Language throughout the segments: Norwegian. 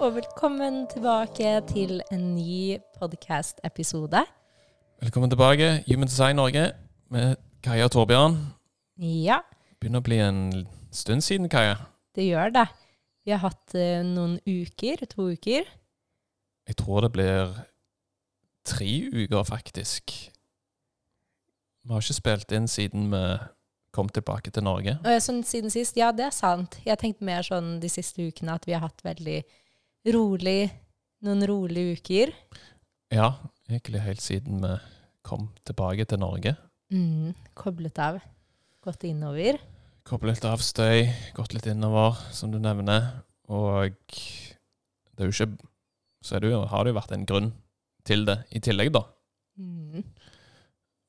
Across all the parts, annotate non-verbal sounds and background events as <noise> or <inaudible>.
Og velkommen tilbake til en ny podcast-episode. Velkommen tilbake, Human Design Norge med Kaja og Torbjørn. Ja, Begynner å bli en stund siden, Kaja. det gjør det. Vi har hatt eh, noen uker, to uker. Jeg tror det blir tre uker, faktisk. Vi har ikke spilt inn siden vi kom tilbake til Norge. Og jeg- sånn siden sist, ja, det er sant. Jeg tenkte mer sånn de siste ukene at vi har hatt veldig rolig, noen rolige uker. Ja, egentlig helt siden vi kom tilbake til Norge. Mm, koblet av. Gått innover. Koblet av støy, gått litt innover, som du nevner. Og det er jo ikke Så er det jo, har det jo vært en grunn til det i tillegg, da. Mm.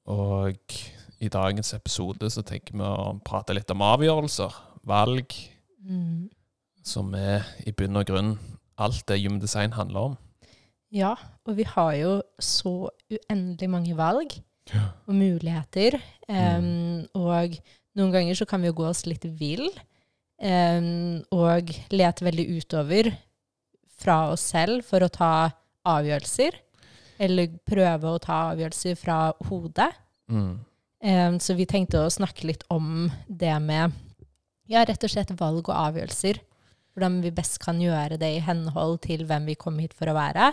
Og i dagens episode så tenker vi å prate litt om avgjørelser, valg, Mm. som er i bunn og grunn alt det Human Design handler om. Ja, og vi har jo så uendelig mange valg Ja. og muligheter. Em, Og noen ganger så kan vi jo gå oss litt vill um, og lete veldig utover fra oss selv for å ta avgjørelser. Eller prøve å ta avgjørelser fra hodet. Mm. Um, så vi tenkte å snakke litt om det med ja, rett og slett valg og avgjørelser. Hvordan vi best kan gjøre det i henhold til hvem vi kom hit for å være.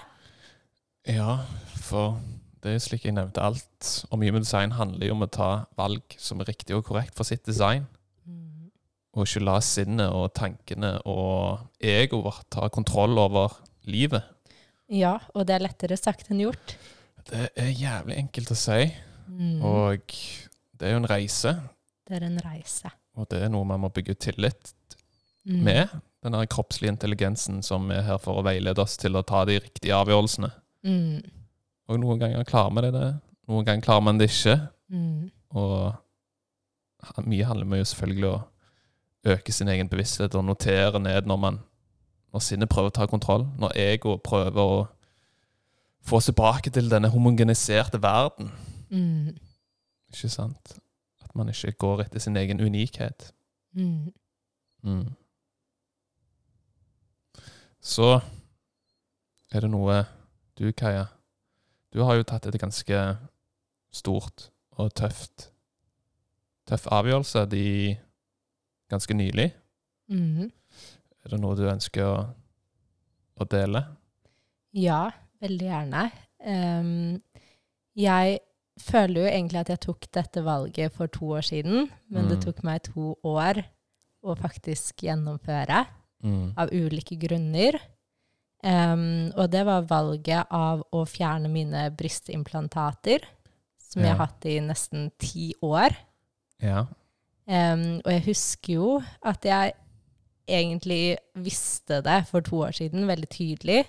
Ja, for det er slik jeg nevnte, alt om Human Design handler jo om å ta valg som er riktig og korrekt for sitt design. Og ikke la sinnet og tankene og egoet vårt ta kontroll over livet. Ja, og det er lettere sagt enn gjort. Det er jævlig enkelt å si, Mm. og det er jo en reise. Det er en reise. Og det er noe man må bygge tillit Mm. med. Den der kroppslige intelligensen som er her for å veilede oss til å ta de riktige avgjørelsene. Mm. Og noen ganger klarer vi det, det. Noen ganger klarer man det ikke. Mm. Og mye handler om jo selvfølgelig å øke sin egen bevissthet og notere ned når man når sinnet prøver å ta kontroll. Når ego prøver å få oss tilbake til denne homogeniserte verden. Mm. Ikke sant? At man ikke går etter sin egen unikhet. Mm. Mm. Så er det noe du, Kaja Du har jo tatt et ganske stort og tøft Tøff avgjørelse de ganske nylig. Mm. Er det noe du ønsker å, å dele? Ja, veldig gjerne. Um, jeg føler jo egentlig at jeg tok dette valget for to år siden, men det Mm. tok meg to år å faktisk gjennomføre. Mm. av ulike grunner. Um, og det var valget av å fjerne mine brystimplantater, som jeg har hatt i nesten ti år. Ja. Um, og jeg husker jo at jeg egentlig visste det for to år siden, veldig tydelig.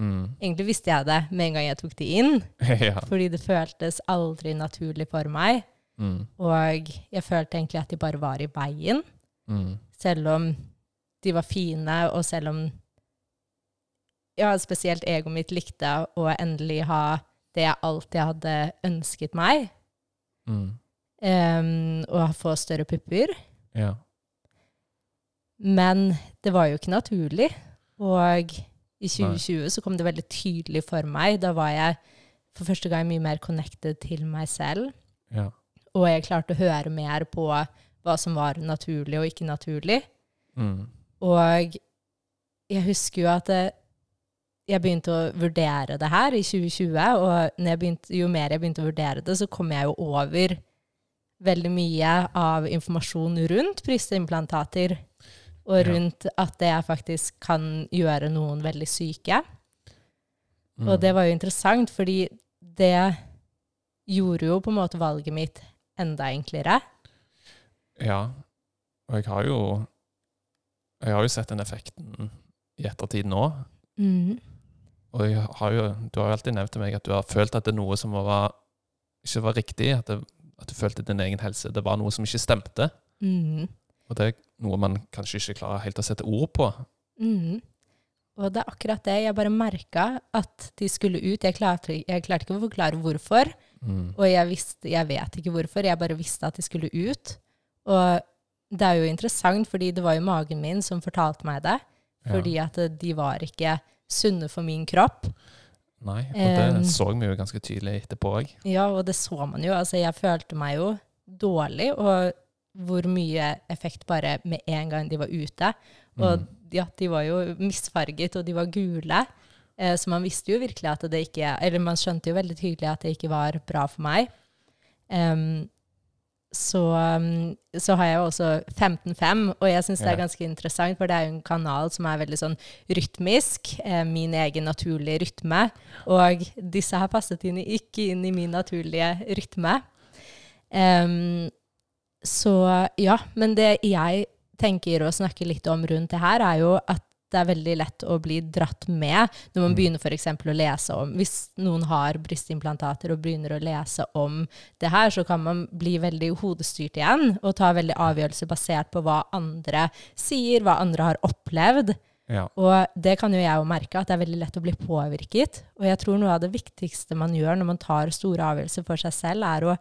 Mm. Egentlig visste jeg det med en gang jeg tok de inn, <laughs> ja. fordi det føltes aldri naturlig for meg. Mm. Og jeg følte egentlig at de bare var i veien. Mm. selv om de var fine, og selv om ja, spesielt egoet mitt likte å endelig ha det jeg alltid hadde ønsket meg, Mm. um, og få større pupper. Ja. Men det var jo ikke naturlig. Og i 2020 så kom det veldig tydelig for meg. Da var jeg for første gang mye mer connected til meg selv. Ja. Og jeg klarte å høre mer på hva som var naturlig og ikke naturlig. Mm. Og jeg husker jo at jeg begynte å vurdere det her i 2020, og når jeg begynte, jo mer jeg begynte å vurdere det, så kom jeg jo over veldig mye av informasjon rundt brystimplantater, og rundt at det faktisk kan gjøre noen veldig syke. Mm. Og det var jo interessant, fordi det gjorde jo på en måte valget mitt enda enklere. Ja. Og jeg har jo Jeg har jo sett den effekten i ettertid nå. Mm. Og jeg har jo, du har jo alltid nevnt til meg at du har følt at det er noe som var, ikke var riktig. At, det, at du følte din egen helse. Det var noe som ikke stemte. Mm. Og det er noe man kanskje ikke klarer helt å sette ord på. Mm. Og det er akkurat det. Jeg bare merka at de skulle ut. Jeg klarte, jeg klarte ikke å forklare hvorfor. Mm. Og jeg, visste, jeg vet ikke hvorfor. Jeg bare visste at de skulle ut. Og det er jo interessant, fordi det var jo magen min som fortalte meg det. Fordi at de var ikke sunne for min kropp. Nei, og det så vi jo ganske tydelig etterpå òg. Ja, og det så man jo. Altså, jeg følte meg jo dårlig, og hvor mye effekt bare med en gang de var ute. Og Mm. ja, de var jo misfarget, og de var gule. Eh, så man visste jo virkelig at det ikke Eller man skjønte jo veldig tydelig at det ikke var bra for meg. Em, så, um, så har jeg jo også 15.5, og jeg syns det er ganske interessant, for det er jo en kanal som er veldig sånn rytmisk, eh, min egen naturlige rytme, og disse har passet inn, ikke inn i min naturlige rytme. Um, så ja, men det jeg tenker å snakke litt om rundt det her, er jo at det er veldig lett å bli dratt med når man Mm. begynner eksempel å lese om Hvis noen har brystimplantater og begynner å lese om det her, så kan man bli veldig hodestyrt igjen og ta veldig avgjørelser basert på hva andre sier, hva andre har opplevd. Ja. Og det kan jo jeg jo merke, at det er veldig lett å bli påvirket. Og jeg tror noe av det viktigste man gjør når man tar store avgjørelser for seg selv, er å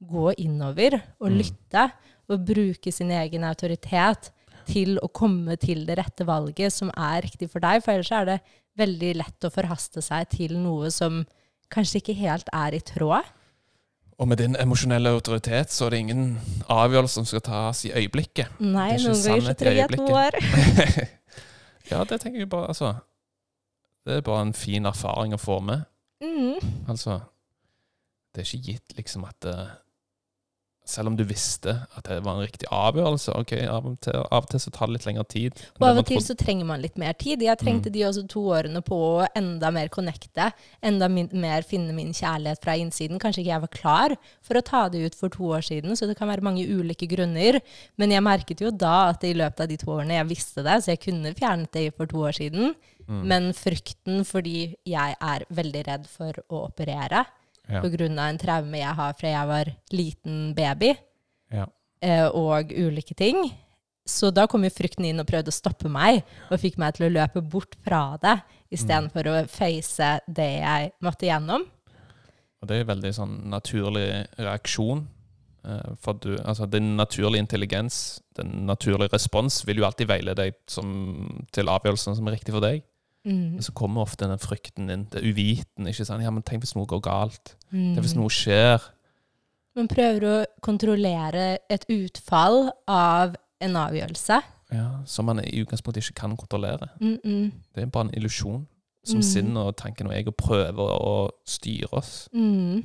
gå innover og Mm. lytte og bruke sin egen autoritet til å komme til det rette valget som er riktig for deg. For ellers er det veldig lett å forhaste seg til noe som kanskje ikke helt er i tråd. Og med din emosjonelle autoritet så er det ingen avgjørelse som skal tas i øyeblikket. Nei, noen ganger så trenger jeg et år. <laughs> ja, det tenker jeg bare, altså. Det er bare en fin erfaring å få med. Mm. Altså, det er ikke gitt liksom at det, Selv om du visste at det var en riktig avgjørelse, ok, av og til, av og til så tar det litt lengre tid. Og av og til så trenger man litt mer tid. Jeg trengte Mm. de også to årene på å enda mer connecte, enda min, mer finne min kjærlighet fra innsiden. Kanskje ikke jeg var klar for å ta det ut for to år siden, så det kan være mange ulike grunner. Men jeg merket jo da at i løpet av de to årene jeg visste det, så jeg kunne fjernet det for to år siden. Mm. Men frykten fordi jeg er veldig redd for å operere Ja. av en traume jeg har fra jeg var liten baby, Ja. eh, og ulike ting. Så da kom jo frykten inn og prøvde å stoppe meg, og fikk meg til å løpe bort fra det, istedenfor å face det jeg måtte gjennom. Og det er en veldig sånn naturlig reaksjon. eh, For du, altså Din naturlige intelligens, den naturlige respons, vil jo alltid veilede deg som, til avgjørelsen som er riktig for deg. Mm. Men så kommer ofte den frykten inn, det uviten. ikke sant? Ja, men Tenk hvis noe går galt? Mm. Tenk hvis noe skjer? Man prøver å kontrollere et utfall av en avgjørelse. Ja, Som man i utgangspunktet ikke kan kontrollere. Mm -mm. Det er bare en illusjon som Mm. sinnet og tanken og ego prøver å styre oss. Mm.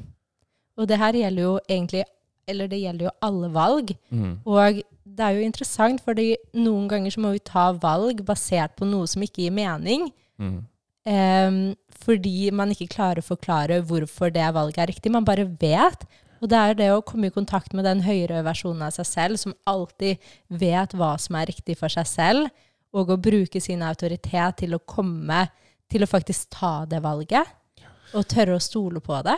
Og det her gjelder jo egentlig Eller det gjelder jo alle valg. Mm. Og det er jo interessant, fordi noen ganger så må vi ta valg basert på noe som ikke gir mening. Mm. Um, fordi man ikke klarer å forklare hvorfor det valget er riktig. Man bare vet. Og det er det å komme i kontakt med den høyere versjonen av seg selv, som alltid vet hva som er riktig for seg selv, og å bruke sin autoritet til å komme til å faktisk ta det valget. Og tørre å stole på det.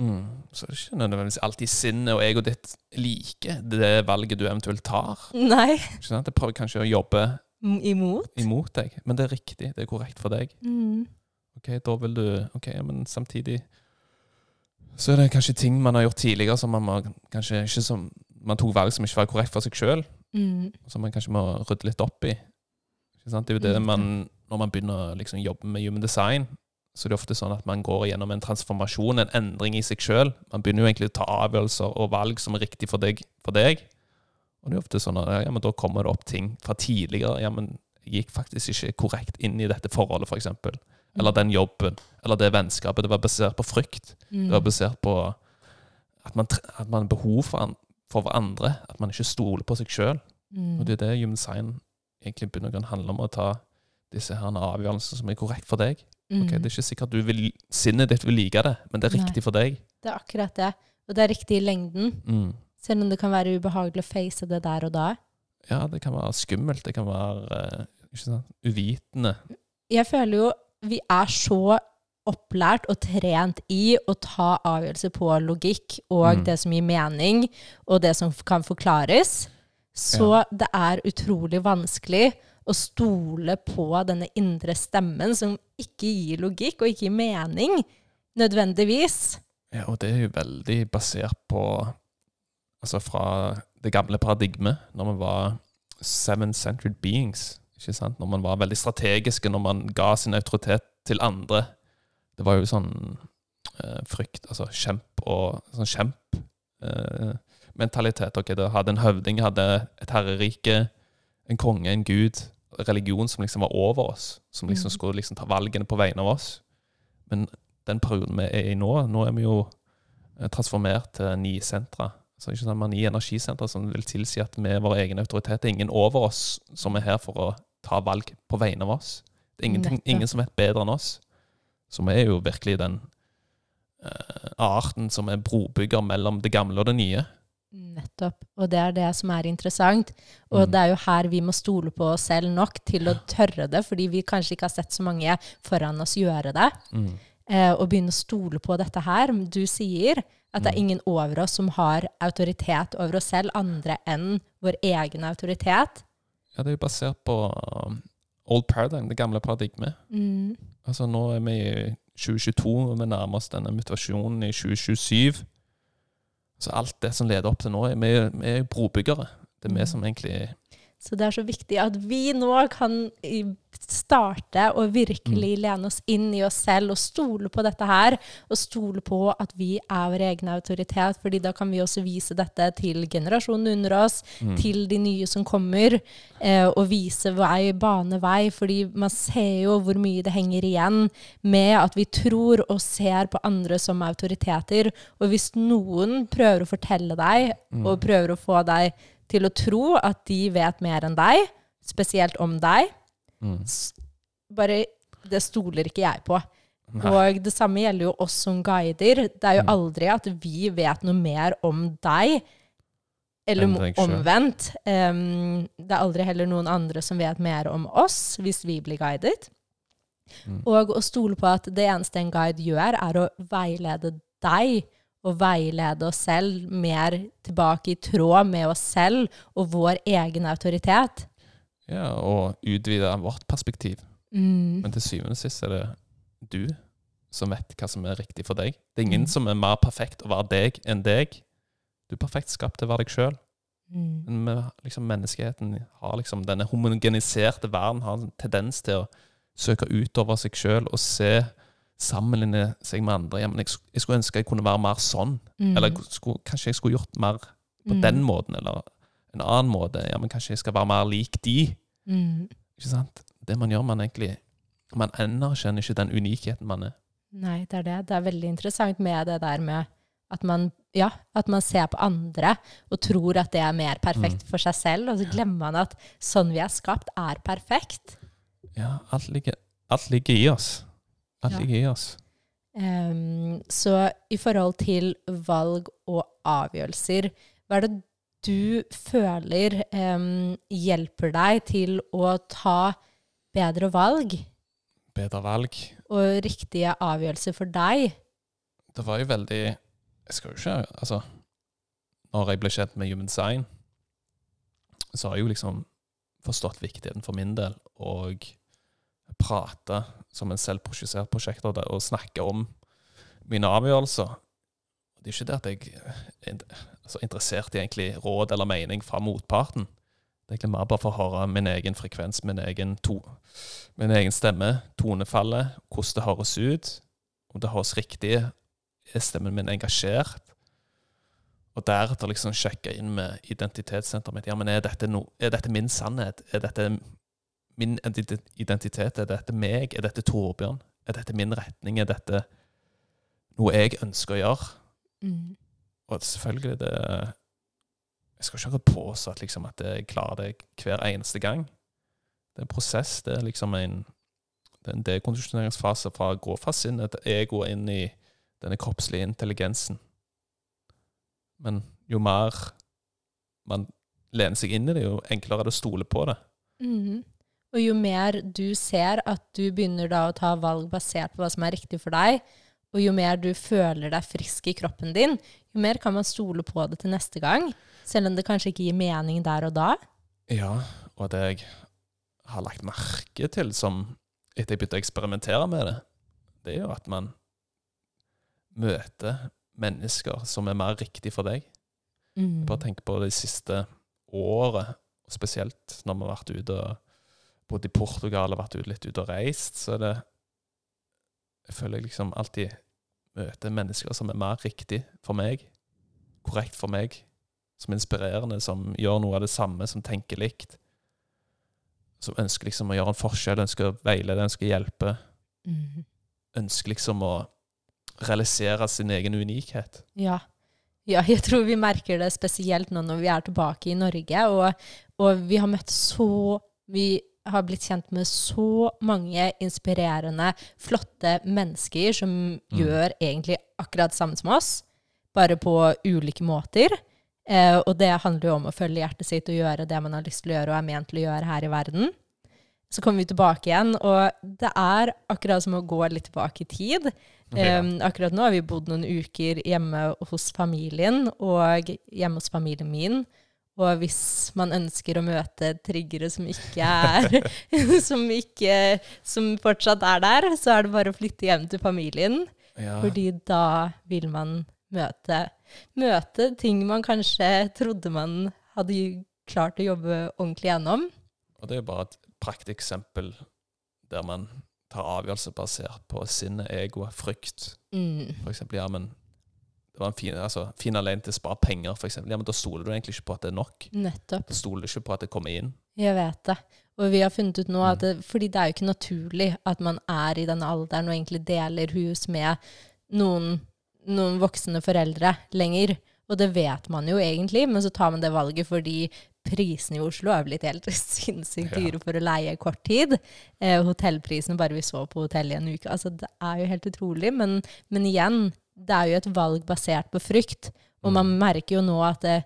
Mm. Så det er ikke nødvendigvis alltid sinnet og egoet ditt liker det valget du eventuelt tar. Nei, Ikke sant? Det prøver kanskje å jobbe imot. imot deg, men det er riktig. Det er korrekt for deg. Mm. Ok, da vil du Ok, men samtidig så er det kanskje ting man har gjort tidligere som man må kanskje ikke som Man tok valg som ikke var korrekt for seg sjøl, Mm. som man kanskje må rydde litt opp i. Ikke sant? Det er jo det Mm. man Når man begynner å liksom jobbe med human design, så det er ofte sånn at man går gjennom en transformasjon, en endring i seg sjøl. Man begynner jo egentlig å ta avgjørelser og valg som er riktig for deg. For deg. Og det er ofte sånn at ja, men da kommer det opp ting fra tidligere. Ja, men jeg gikk faktisk ikke korrekt inn i dette forholdet, f.eks. eksempel. Eller den jobben. Eller det vennskapet. Det var basert på frykt. Mm. Det var basert på at man, at man har behov for, an, for hverandre. At man ikke stoler på seg sjøl. Mm. Og det er det human design egentlig begynner å handle om. Å ta disse her avgjørelsene som er korrekt for deg. Mm. Okay, Det er ikke sikkert du vil, sinnet ditt vil like det, men det er Nei. riktig for deg. Det er akkurat det. Og det er riktig i lengden. Mm. Selv om det kan være ubehagelig å face det der og da. Ja, det kan være skummelt. Det kan være sant, uvitende. Jeg føler jo vi er så opplært og trent i å ta avgjørelser på logikk og Mm. det som gir mening, og det som kan forklares. Så det er utrolig vanskelig å stole på denne indre stemmen som ikke gir logikk og ikke gir mening, nødvendigvis. Ja, og det er jo veldig basert på Altså fra det gamle paradigmet, når man var seven-centered beings. ikke sant? Når man var veldig strategiske, når man ga sin autoritet til andre. Det var jo sånn eh, frykt Altså kjemp og sånn kjemp. Eh, mentalitet. ok, det hadde en høvding, hadde et herrerike, en konge, en gud. Religion som liksom var over oss. Som liksom Mhm. skulle liksom ta valgene på vegne av oss. Men den perioden vi er i nå, nå er vi jo eh, transformert til ni sentra. Så ikke sant, vi har ni energisentre som vil tilsi at vi er vår egen autoritet. Det er ingen over oss som er her for å ta valg på vegne av oss. Det er ingenting, ingen som vet bedre enn oss. Så vi er jo virkelig den uh, arten som er brobygger mellom det gamle og det nye. Nettopp. Og det er det som er interessant. Og Mm. det er jo her vi må stole på oss selv nok til å tørre det, fordi vi kanskje ikke har sett så mange foran oss gjøre det. Mm. Eh, og begynne å stole på dette her. Du sier at det er Mm. ingen over oss som har autoritet over oss selv, andre enn vår egen autoritet. Ja, det er jo basert på um, old paradigm, det gamle paradigmet. Mm. Altså Nå er vi i 2022, og vi nærmer oss denne mutasjonen i 2027. Så alt det som leder opp til nå, er vi, vi er brobyggere. Det er vi Mm. som egentlig Så det er så viktig at vi nå kan starte og virkelig lene oss inn i oss selv og stole på dette her. Og stole på at vi er vår egen autoritet, fordi da kan vi også vise dette til generasjonen under oss, mm, til de nye som kommer, eh, og vise vei, bane vei. Fordi man ser jo hvor mye det henger igjen med at vi tror og ser på andre som autoriteter. Og hvis noen prøver å fortelle deg, mm, og prøver å få deg til å tro at de vet mer enn deg, spesielt om deg, mm. bare Det stoler ikke jeg på. Nei. Og det samme gjelder jo oss som guider. Det er jo Mm. aldri at vi vet noe mer om deg. Eller omvendt. Um, det er aldri heller noen andre som vet mer om oss, hvis vi blir guidet. Mm. Og å stole på at det eneste en guide gjør, er å veilede deg, og veilede oss selv mer tilbake i tråd med oss selv og vår egen autoritet. Ja, og utvide vårt perspektiv. Mm. Men til syvende og sist er det du som vet hva som er riktig for deg. Det er ingen Mm. som er mer perfekt å være deg enn deg. Du er perfekt skapt til å være deg sjøl. Mm. Men med, liksom, menneskeheten har liksom denne homogeniserte verden har en tendens til å søke utover seg sjøl og se sammenligne seg med andre. Ja, men jeg, jeg skulle ønske jeg kunne være mer sånn. Mm. Eller skulle, kanskje jeg skulle gjort mer på Mm. den måten, eller en annen måte. Ja, men kanskje jeg skal være mer lik de. Mm. Ikke sant? Det man gjør, man egentlig Man anerkjenner ikke den unikheten man er. Nei, det er det. Det er veldig interessant med det der med at man, ja, at man ser på andre og tror at det er mer perfekt Mm. for seg selv, og så glemmer man at sånn vi er skapt, er perfekt. Ja, alt ligger, alt ligger i oss. Alt Ja. ligger i oss. Um, så i forhold til valg og avgjørelser, hva er det du føler um, hjelper deg til å ta bedre valg Bedre valg. og riktige avgjørelser for deg? Det var jo veldig Jeg skal jo ikke Altså, når jeg ble kjent med Human Design, så har jeg jo liksom forstått viktigheten for min del og prate som en selvprosjisert prosjekter og snakke om mine avgjørelser. Det er ikke det at jeg er altså, interessert i egentlig råd eller mening fra motparten. Det er egentlig mer bare for å høre min egen frekvens, min egen, to, min egen stemme, tonefallet, hvordan det høres ut, om det høres riktig er stemmen min engasjert? Og deretter liksom sjekke inn med identitetssenteret mitt. Ja, men er dette, no, er dette min sannhet? Er dette min identitet? Er dette meg? Er dette Torbjørn? Er dette min retning? Er dette noe jeg ønsker å gjøre? Mm. Og selvfølgelig det Jeg skal ikke påstå at, liksom, at jeg klarer det hver eneste gang. Det er en prosess. Det er liksom en, det er en dekondisjoneringsfase fra å gå fra sinnet til ego inn i denne kroppslige intelligensen. Men jo mer man lener seg inn i det, jo enklere er det å stole på det. Mm. Og jo mer du ser at du begynner da å ta valg basert på hva som er riktig for deg, og jo mer du føler deg frisk i kroppen din, jo mer kan man stole på det til neste gang. Selv om det kanskje ikke gir mening der og da. Ja, og det jeg har lagt merke til som etter jeg begynte å eksperimentere med det, det er jo at man møter mennesker som er mer riktig for deg. Mm. Bare tenk på det siste året, spesielt når vi har vært ute og bodd i Portugal og vært ute, litt ute og reist, så er det Jeg føler jeg liksom alltid møter mennesker som er mer riktig for meg, korrekt for meg, som er inspirerende, som gjør noe av det samme, som tenker likt. Som ønsker liksom å gjøre en forskjell, ønsker å veilede, ønsker å hjelpe. Mm. Ønsker liksom å realisere sin egen unikhet. Ja. ja, jeg tror vi merker det spesielt nå når vi er tilbake i Norge, og, og vi har møtt så Vi har blitt kjent med så mange inspirerende, flotte mennesker som gjør egentlig akkurat samme som oss, bare på ulike måter. Eh, og det handler jo om å følge hjertet sitt og gjøre det man har lyst til å gjøre og er ment til å gjøre her i verden. Så kommer vi tilbake igjen, og det er akkurat som å gå litt tilbake i tid. Um, akkurat nå har vi bodd noen uker hjemme hos familien, og hjemme hos familien min. Og hvis man ønsker å møte triggere som ikke er <laughs> som, ikke, som fortsatt er der, så er det bare å flytte hjem til familien. Ja. Fordi da vil man møte, møte ting man kanskje trodde man hadde klart å jobbe ordentlig gjennom. Og det er jo bare et prakteksempel der man tar avgjørelser basert på sinne, ego, frykt. Mm. For eksempel, ja, men det var en fin, altså, fin alene til å spare penger, eksempel. Ja, men da stoler du egentlig ikke på at det er nok. Nettopp. Da stoler du ikke på at det kommer inn. Jeg vet det. Og vi har funnet ut nå at Mm. det, fordi det er jo ikke naturlig at man er i den alderen og egentlig deler hus med noen, noen voksne foreldre lenger. Og det vet man jo egentlig, men så tar man det valget fordi prisene i Oslo er blitt helt <laughs> sinnssykt dyre for å leie kort tid. Eh, hotellprisen bare vi så på hotellet i en uke. Altså, det er jo helt utrolig. Men, men igjen, det er jo et valg basert på frykt. Og man merker jo nå at det,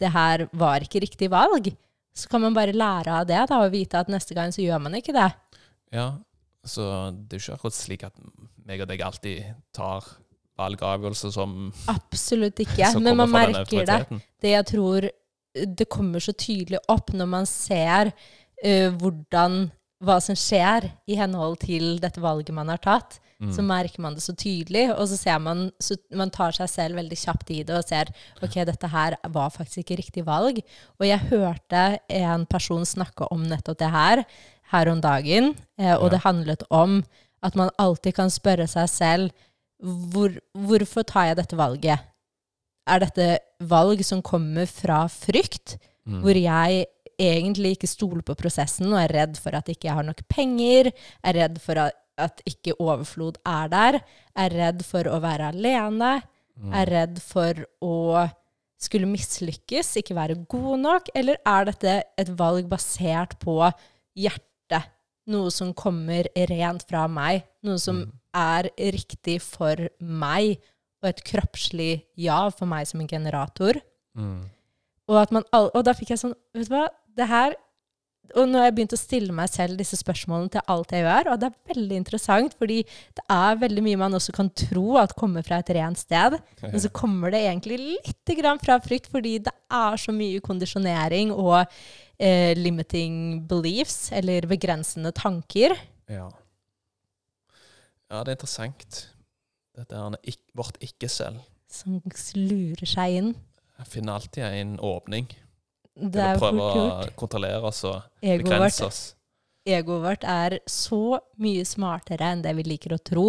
det her var ikke riktig valg. Så kan man bare lære av det da, og vite at neste gang så gjør man ikke det. Ja, så det er jo ikke akkurat slik at meg og deg alltid tar valg og avgjørelser som, Absolutt <laughs> ikke. Men man merker det. Det jeg tror det kommer så tydelig opp når man ser uh, hvordan hva som skjer i henhold til dette valget man har tatt, Mm. så merker man det så tydelig, og så ser man så man tar seg selv veldig kjapt i det og ser ok, dette her var faktisk ikke riktig valg. Og jeg hørte en person snakke om nettopp det her her om dagen, eh, og det handlet om at man alltid kan spørre seg selv hvor, hvorfor tar jeg dette valget? Er dette valg som kommer fra frykt, Mm. hvor jeg egentlig ikke stoler på prosessen og er redd for at ikke jeg har nok penger, er redd for at, at ikke overflod er der, er redd for å være alene, Mm. er redd for å skulle mislykkes, ikke være god nok, eller er dette et valg basert på hjertet? Noe som kommer rent fra meg, noe som Mm. er riktig for meg, og et kroppslig ja for meg som en generator. Mm. Og, all, og da fikk jeg sånn Vet du hva, det her Og nå har jeg begynt å stille meg selv disse spørsmålene til alt jeg gjør, og det er veldig interessant, fordi det er veldig mye man også kan tro at kommer fra et rent sted, men så kommer det egentlig litt grann fra frykt, fordi det er så mye kondisjonering og eh, limiting beliefs, eller begrensende tanker. Ja. ja, det er interessant. Dette er vårt ikke-selv. Som lurer seg inn. Jeg finner alltid en åpning Det er prøve å kontrollere oss og begrense oss. egoet vårt er så mye smartere enn det vi liker å tro.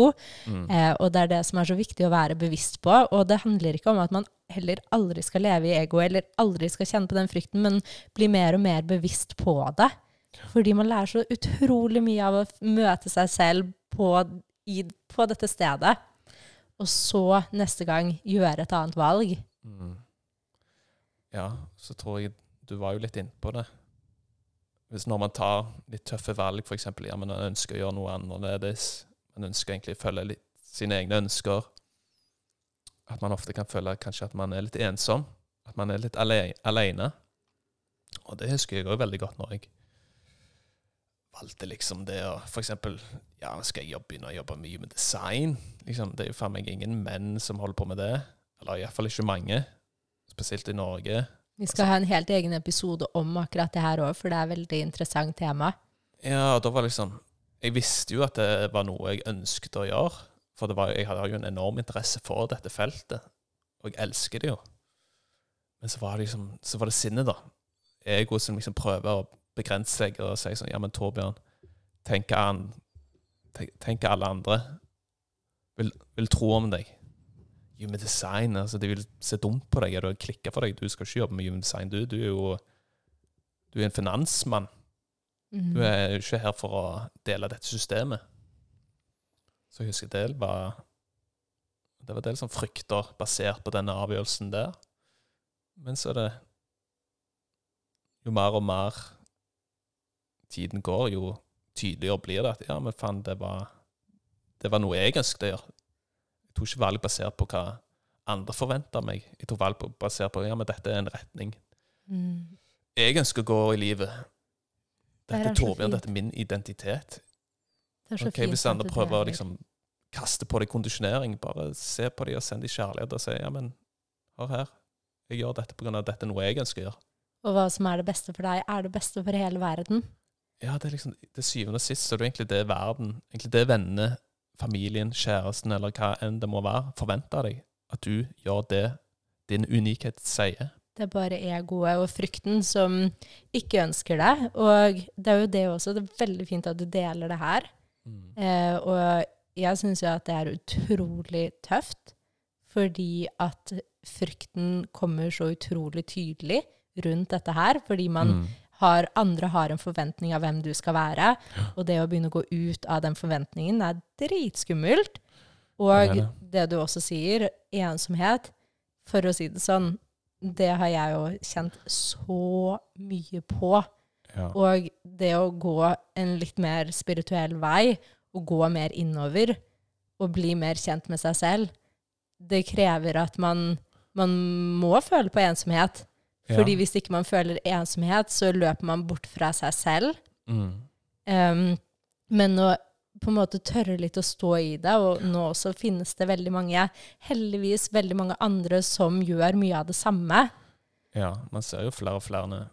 Mm. Eh, og det er det som er så viktig å være bevisst på. Og det handler ikke om at man heller aldri skal leve i ego, eller aldri skal kjenne på den frykten, men bli mer og mer bevisst på det. Fordi man lærer så utrolig mye av å møte seg selv på, i, på dette stedet. Og så neste gang gjøre et annet valg. Mm. Ja, så tror jeg du var jo litt innpå det. Hvis når man tar litt tøffe valg, f.eks. Ja, men man ønsker å gjøre noe annerledes, man ønsker egentlig å følge litt sine egne ønsker, at man ofte kan føle kanskje at man er litt ensom, at man er litt ale alene. Og det husker jeg òg veldig godt når jeg valgte liksom det å For eksempel, ja, skal jeg jobbe, begynne å jobbe mye med design? Liksom, det er jo faen meg ingen menn som holder på med det. Eller iallfall ikke mange. Spesielt i Norge. Vi skal ha en helt egen episode om akkurat det her òg, for det er et veldig interessant tema. Ja, og da var liksom Jeg visste jo at det var noe jeg ønsket å gjøre. For var, jeg hadde jo en enorm interesse for dette feltet. Og jeg elsker det jo. Men så var det liksom, så var det sinnet, da. Egoet som liksom prøver å begrense seg og si sånn Ja, men Torbjørn, tenk hva alle andre vil, vil tro om deg. Human design, altså de vil se dumt på deg. eller klikke for deg? Du skal ikke jobbe med human design. Du, du er jo du er en finansmann. Mm. Du er jo ikke her for å dele dette systemet. Så jeg husker det var Det var del som frykter basert på denne avgjørelsen der. Men så er det Jo mer og mer tiden går, jo tydeligere blir det at ja, men faen, det var, det var noe jeg ønsket å gjøre. Jeg tok ikke valg basert på hva andre forventer av meg. Jeg tok valg basert på ja, men dette er en retning Mm. jeg ønsker å gå i livet. Dette det er Torbjørn, dette er min identitet. Det er så Ok, fint Hvis andre prøver å liksom kaste på deg kondisjonering, bare se på dem og send dem kjærlighet og si ja, men hør her, jeg gjør dette pga. at dette er noe jeg ønsker å gjøre. Og hva som er det beste for deg, er det beste for hele verden. Ja, det er liksom til syvende og sist så er det egentlig det verden, egentlig det vennene, familien, kjæresten eller hva enn det må være, forventer av deg. At du gjør det din unikhet sier. Det er bare egoet og frykten som ikke ønsker det. Og det er jo det også. Det er veldig fint at du deler det her. Eh, og jeg syns jo at det er utrolig tøft, fordi at frykten kommer så utrolig tydelig rundt dette her. Fordi man Mm. Har, andre har en forventning av hvem du skal være, og det å begynne å gå ut av den forventningen er dritskummelt. Og Det er det du også sier, ensomhet, for å si det sånn, det har jeg jo kjent så mye på. Ja. Og det å gå en litt mer spirituell vei, og gå mer innover, og bli mer kjent med seg selv, det krever at man, man må føle på ensomhet. Fordi hvis ikke man føler ensomhet, så løper man bort fra seg selv. Mm. Um, men å på en måte tørre litt å stå i det, og nå også finnes det veldig mange, heldigvis veldig mange andre som gjør mye av det samme. Ja, man ser jo flere og flere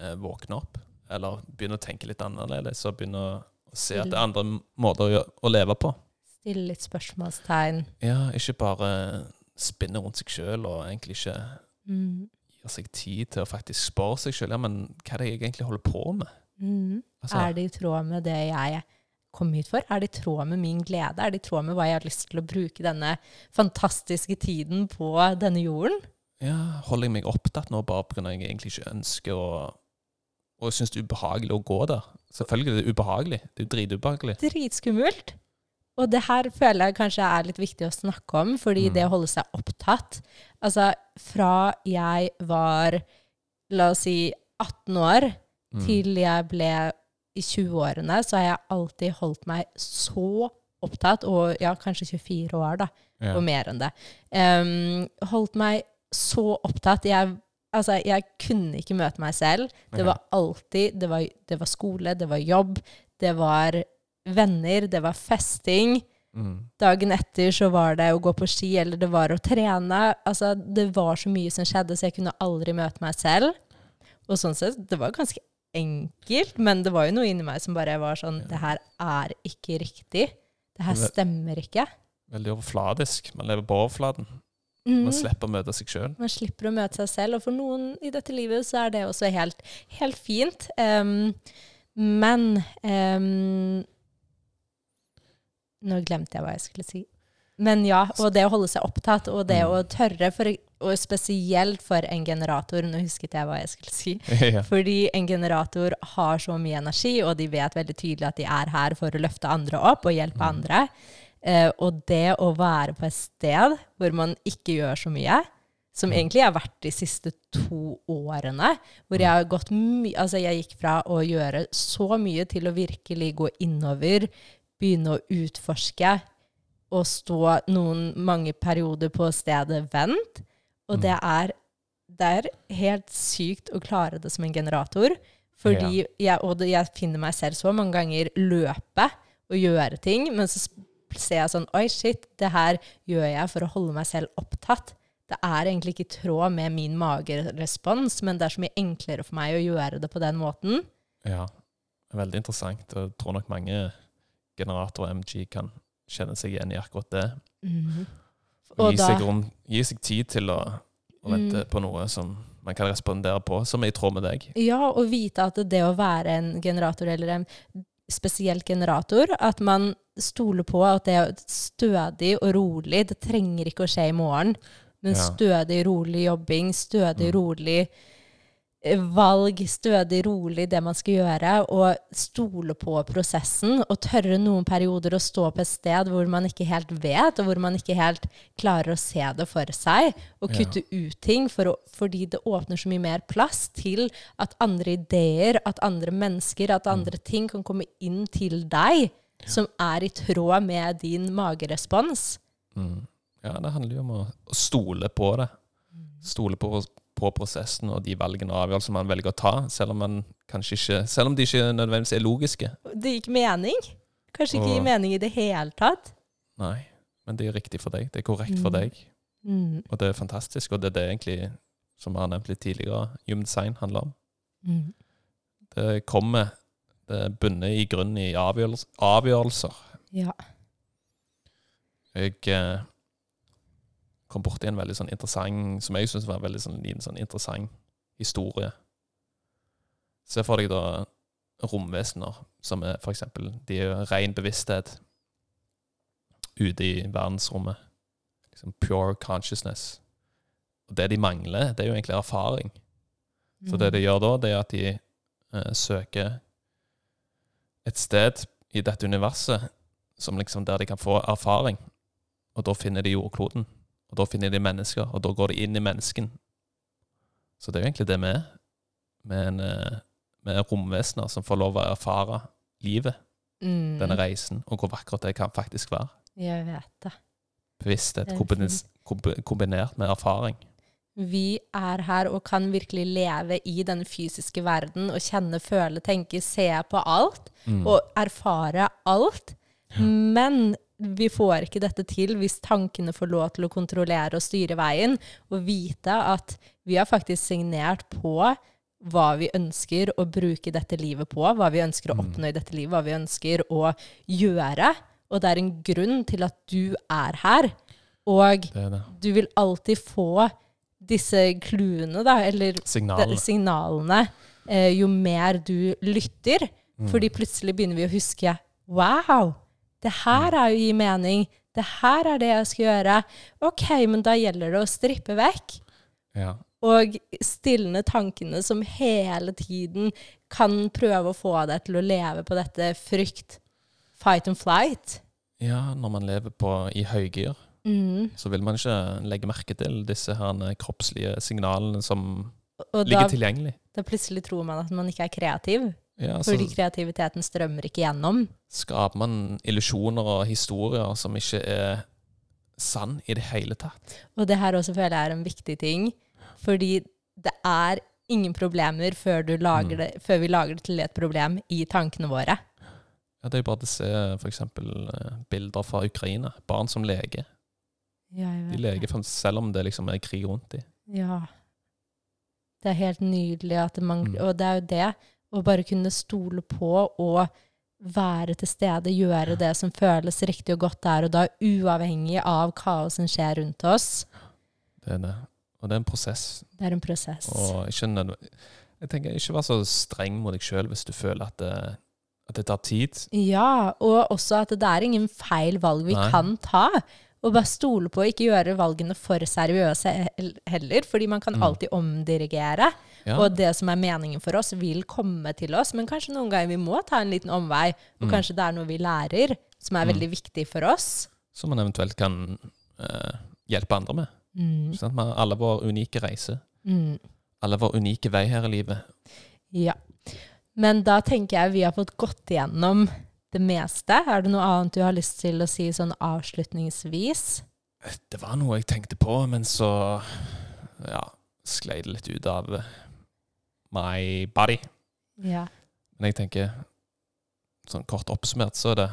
eh, våkne opp, eller begynner å tenke litt annerledes, og begynner å se at det er andre måter å, gjøre, å leve på. Stille litt spørsmålstegn. Ja, ikke bare spinne rundt seg sjøl, og egentlig ikke Mm. Gir seg tid til å faktisk spørre seg sjøl ja, men hva er det jeg egentlig holder på med. Mm. Altså, Er det i tråd med det jeg kom hit for? Er det i tråd med min glede? Er det i tråd med hva jeg har lyst til å bruke denne fantastiske tiden på denne jorden? ja, Holder jeg meg opptatt nå bare pga. jeg egentlig ikke ønsker å Og syns det er ubehagelig å gå der? Selvfølgelig er det ubehagelig. Det er jo dritubehagelig. Dritskummelt. Og det her føler jeg kanskje er litt viktig å snakke om, fordi Mm. det å holde seg opptatt Altså, fra jeg var, la oss si, 18 år, Mm. til jeg ble i 20-årene, så har jeg alltid holdt meg så opptatt, og ja, kanskje 24 år, da, Ja. og mer enn det. Um, holdt meg så opptatt. Jeg, altså, jeg kunne ikke møte meg selv. Det var alltid det var, det var skole, det var jobb, det var venner, det var festing. Mm. Dagen etter så var det å gå på ski, eller det var å trene. Altså, det var så mye som skjedde, så jeg kunne aldri møte meg selv. Og sånn sett, det var ganske enkelt, men det var jo noe inni meg som bare var sånn Det her er ikke riktig. Det her stemmer ikke. Veldig overfladisk. Man lever på overflaten. Mm. Man slipper å møte seg sjøl. Man slipper å møte seg selv, og for noen i dette livet så er det også helt, helt fint. Um, men em, Nå glemte jeg hva jeg skulle si. Men ja, og det å holde seg opptatt, og det Mm. å tørre, for, og spesielt for en generator Nå husket jeg hva jeg skulle si. <laughs> ja. Fordi en generator har så mye energi, og de vet veldig tydelig at de er her for å løfte andre opp og hjelpe Mm. andre. Eh, og det å være på et sted hvor man ikke gjør så mye, som Mm. egentlig har vært de siste to årene, hvor jeg har gått mye Altså, jeg gikk fra å gjøre så mye til å virkelig gå innover, begynne å utforske, og stå noen mange perioder på stedet vent. Og Mm. det er, det er helt sykt å klare det som en generator. Fordi jeg, og jeg finner meg selv så mange ganger løpe og gjøre ting, men så ser jeg sånn Oi, shit, det her gjør jeg for å holde meg selv opptatt. Det er egentlig ikke i tråd med min magerespons, men det er så mye enklere for meg å gjøre det på den måten. Ja. Veldig interessant. Jeg tror nok mange generatorer MG kan kjenne seg igjen i akkurat det. Og Og gi, da- seg rundt, gi seg tid til å, å vente Mm. på noe som man kan respondere på, som er i tråd med deg. Ja, og vite at det å være en generator, eller en spesielt generator, at man stoler på at det er stødig og rolig, det trenger ikke å skje i morgen, men Ja. stødig, rolig jobbing, stødig, Mm. rolig valg, stødig, rolig det man skal gjøre, og stole på prosessen, og tørre noen perioder å stå på et sted hvor man ikke helt vet, og hvor man ikke helt klarer å se det for seg, og Ja. kutte ut ting, for å, fordi det åpner så mye mer plass til at andre ideer, at andre mennesker, at andre ting kan komme inn til deg, som er i tråd med din magerespons. Mm. Ja, det handler jo om å, å stole på det. Stole på, på prosessen og de valgene og avgjørelsene man velger å ta, selv om, man ikke, selv om de ikke nødvendigvis er logiske. Det gir ikke mening. Kanskje ikke Og- gir mening i det hele tatt. Nei, men det er riktig for deg. Det er korrekt for Mm. deg. Mm. Og det er fantastisk, og det er det egentlig, som vi har nevnt litt tidligere, human design handler om. Mm. Det kommer Det bunner i grunnen i avgjørelser. avgjørelser. Ja. Jeg eh, kom borti en veldig sånn interessant Som jeg syns var en veldig sånn liten sånn interessant historie. Se for deg da romvesener som er for eksempel De er jo ren bevissthet ute i verdensrommet. Liksom pure consciousness. Og det de mangler, det er jo egentlig erfaring. Så det de gjør da, det er at de eh, søker et sted i dette universet som liksom der de kan få erfaring. Og da finner de jordkloden. Og da finner de mennesker, og da går de inn i mennesken. Så det er jo egentlig det vi er. Vi er, eh, romvesener som får lov å erfare livet, Mm. denne reisen, og hvor vakkert det kan faktisk være. Jeg vet det. Bevissthet er kombinert med erfaring. Vi er her og kan virkelig leve i den fysiske verden og kjenne, føle, tenke, se på alt Mm. og erfare alt. Men vi får ikke dette til hvis tankene får lov til å kontrollere og styre veien, og vite at vi har faktisk signert på hva vi ønsker å bruke dette livet på, hva vi ønsker å Mm. oppnå i dette livet, hva vi ønsker å gjøre. Og det er en grunn til at du er her. Og Det det. du vil alltid få disse clouene, da, eller Signalene. signalene, eh, jo mer du lytter. Mm. Fordi plutselig begynner vi å huske Wow! Det her er jo å gi mening. Det her er det jeg skal gjøre. Ok, men da gjelder det å strippe vekk. Ja. Og stilne tankene som hele tiden kan prøve å få deg til å leve på dette frykt, fight and flight. ja, når man lever på, i høygir, Mm. så vil man ikke legge merke til disse her kroppslige signalene som Og da, ligger tilgjengelig. da plutselig tror man at man ikke er kreativ. Ja, så Fordi kreativiteten strømmer ikke gjennom. skaper man illusjoner og historier som ikke er sann i det hele tatt. Og det her også føler jeg er en viktig ting. Fordi det er ingen problemer før, du lager Mm. før vi lager det til et problem i tankene våre. Ja, det er jo bare å se eh, bilder fra Ukraina. Barn som leker. De leker selv om det liksom er krig rundt dem. Ja. Det er helt nydelig at det mangler Mm. Og det er jo det å bare kunne stole på og være til stede, gjøre det som føles riktig og godt der og da, uavhengig av kaoset som skjer rundt oss. Det er det. Og det er en prosess. Det er en prosess. Og jeg jeg tenker ikke vær så streng mot deg sjøl hvis du føler at det, at det tar tid. Ja, og også at det er ingen feil valg vi Nei. kan ta. Og bare stole på å ikke gjøre valgene for seriøse heller, fordi man kan Mm. alltid omdirigere. Ja. Og det som er meningen for oss, vil komme til oss. Men kanskje noen ganger vi må ta en liten omvei, og Mm. kanskje det er noe vi lærer som er Mm. veldig viktig for oss. Som man eventuelt kan eh, hjelpe andre med. Mm. Sånn at alle vår unike reise. Mm. Alle vår unike vei her i livet. Ja. Men da tenker jeg vi har fått gått igjennom det meste. Er det noe annet du har lyst til å si sånn avslutningsvis? Det var noe jeg tenkte på, men så ja, sklei det litt ut av my body. Ja. Men jeg tenker, sånn kort oppsummert, så er det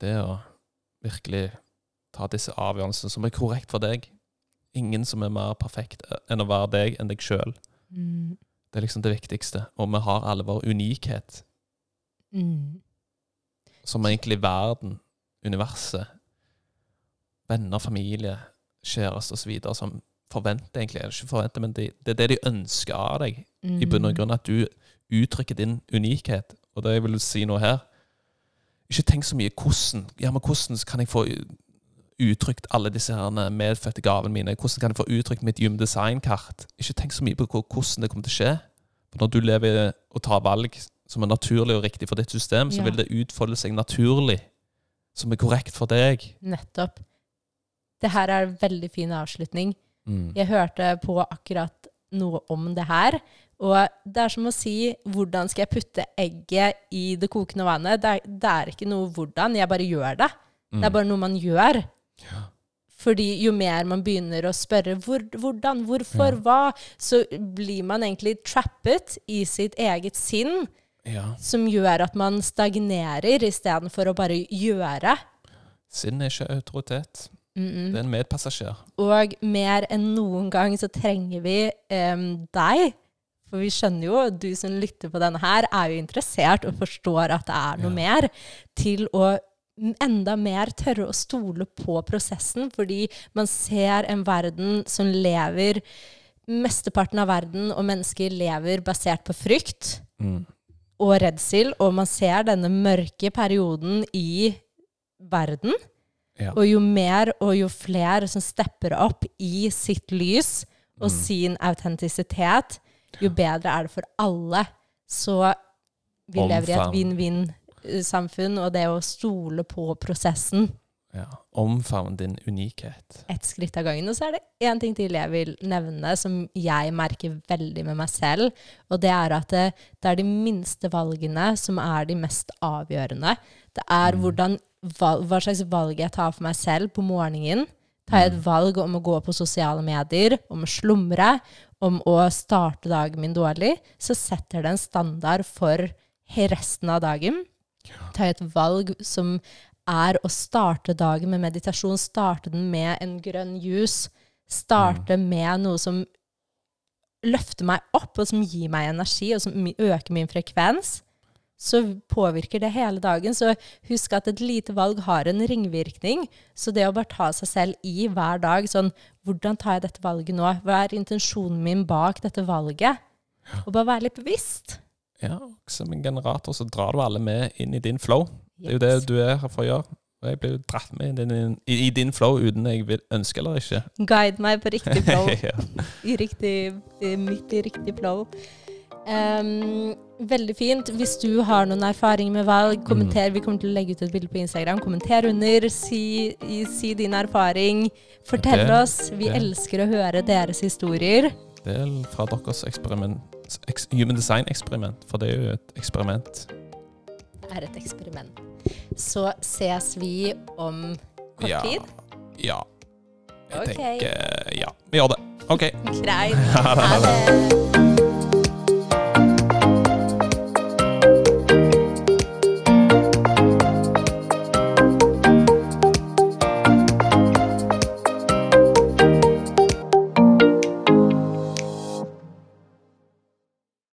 det å virkelig ta disse avgjørelsene som er korrekt for deg. Ingen som er mer perfekt enn å være deg enn deg sjøl. Mm. Det er liksom det viktigste. Og vi har alle vår unikhet, Mm. som egentlig verden, universet, venner, familie, kjæreste osv. som forventer egentlig, eller ikke forventer, men det, det er det de ønsker av deg. I bunn og Mm. grunn at du uttrykker din unikhet. Og det jeg vil si nå her Ikke tenk så mye hvordan Ja, men hvordan kan jeg få uttrykt alle disse her medfødte gavene mine? Hvordan kan jeg få uttrykt mitt Jum Design-kart? Ikke tenk så mye på hvordan det kommer til å skje. For når du lever og tar valg som er naturlig og riktig for ditt system, så Ja. vil det utfolde seg naturlig, som er korrekt for deg. Nettopp. Det her er en veldig fin avslutning. Mm. Jeg hørte på akkurat noe om det her. Og det er som å si hvordan skal jeg putte egget i det kokende vannet? Det er, det er ikke noe hvordan, jeg bare gjør det. Det er bare noe man gjør. Mm. Ja. Fordi jo mer man begynner å spørre hvor, hvordan, hvorfor, Ja. hva, så blir man egentlig trappet i sitt eget sinn, ja. som gjør at man stagnerer istedenfor å bare gjøre. Sinn er ikke autoritet. Mm -mm. Det er en medpassasjer. Og mer enn noen gang så trenger vi um, deg. For vi skjønner jo, du som lytter på denne her, er jo interessert og forstår at det er noe Ja. mer. Til å enda mer tørre å stole på prosessen, fordi man ser en verden som lever Mesteparten av verden og mennesker lever basert på frykt Mm. og redsel, og man ser denne mørke perioden i verden. Ja. Og jo mer og jo flere som stepper opp i sitt lys og Mm. sin autentisitet, jo bedre er det for alle. Så vi lever i et vinn-vinn-samfunn, og det å stole på prosessen Ja. Omfavn din unikhet. ett skritt av gangen. Og så er det én ting til jeg vil nevne, som jeg merker veldig med meg selv. Og det er at det, det er de minste valgene som er de mest avgjørende. Det er Mm. hvordan, val, hva slags valg jeg tar for meg selv på morgenen. Tar jeg et valg om å gå på sosiale medier, om å slumre, om å starte dagen min dårlig, så setter det en standard for resten av dagen. Tar jeg et valg som er å starte dagen med meditasjon, starte den med en grønn juice, starte med noe som løfter meg opp, og som gir meg energi, og som øker min frekvens, så påvirker det hele dagen. Så husk at et lite valg har en ringvirkning. Så det å bare ta seg selv i hver dag, sånn Hvordan tar jeg dette valget nå? Hva er intensjonen min bak dette valget? Og bare være litt bevisst. Ja, som en generator så drar du alle med inn i din flow. Det er jo det du er her for å gjøre. Og jeg blir jo dratt med i din, i, i din flow uten jeg vil ønske eller ikke. Guide meg på riktig flow. <laughs> ja. i riktig, midt i riktig flow. Em, veldig fint. Hvis du har noen erfaring med valg, kommenter. Vi kommer til å legge ut et bilde på Instagram. Kommenter under. Si, si din erfaring. Fortell Det- oss. Vi det. elsker å høre deres historier. Del fra deres eksperiment, eks, human design-eksperiment, for det er jo et eksperiment. Det er et eksperiment. Så ses vi om kort ja. tid. Ja. Jeg okay. tenker Ja, vi gjør det. OK. <laughs> Greit. Ha det.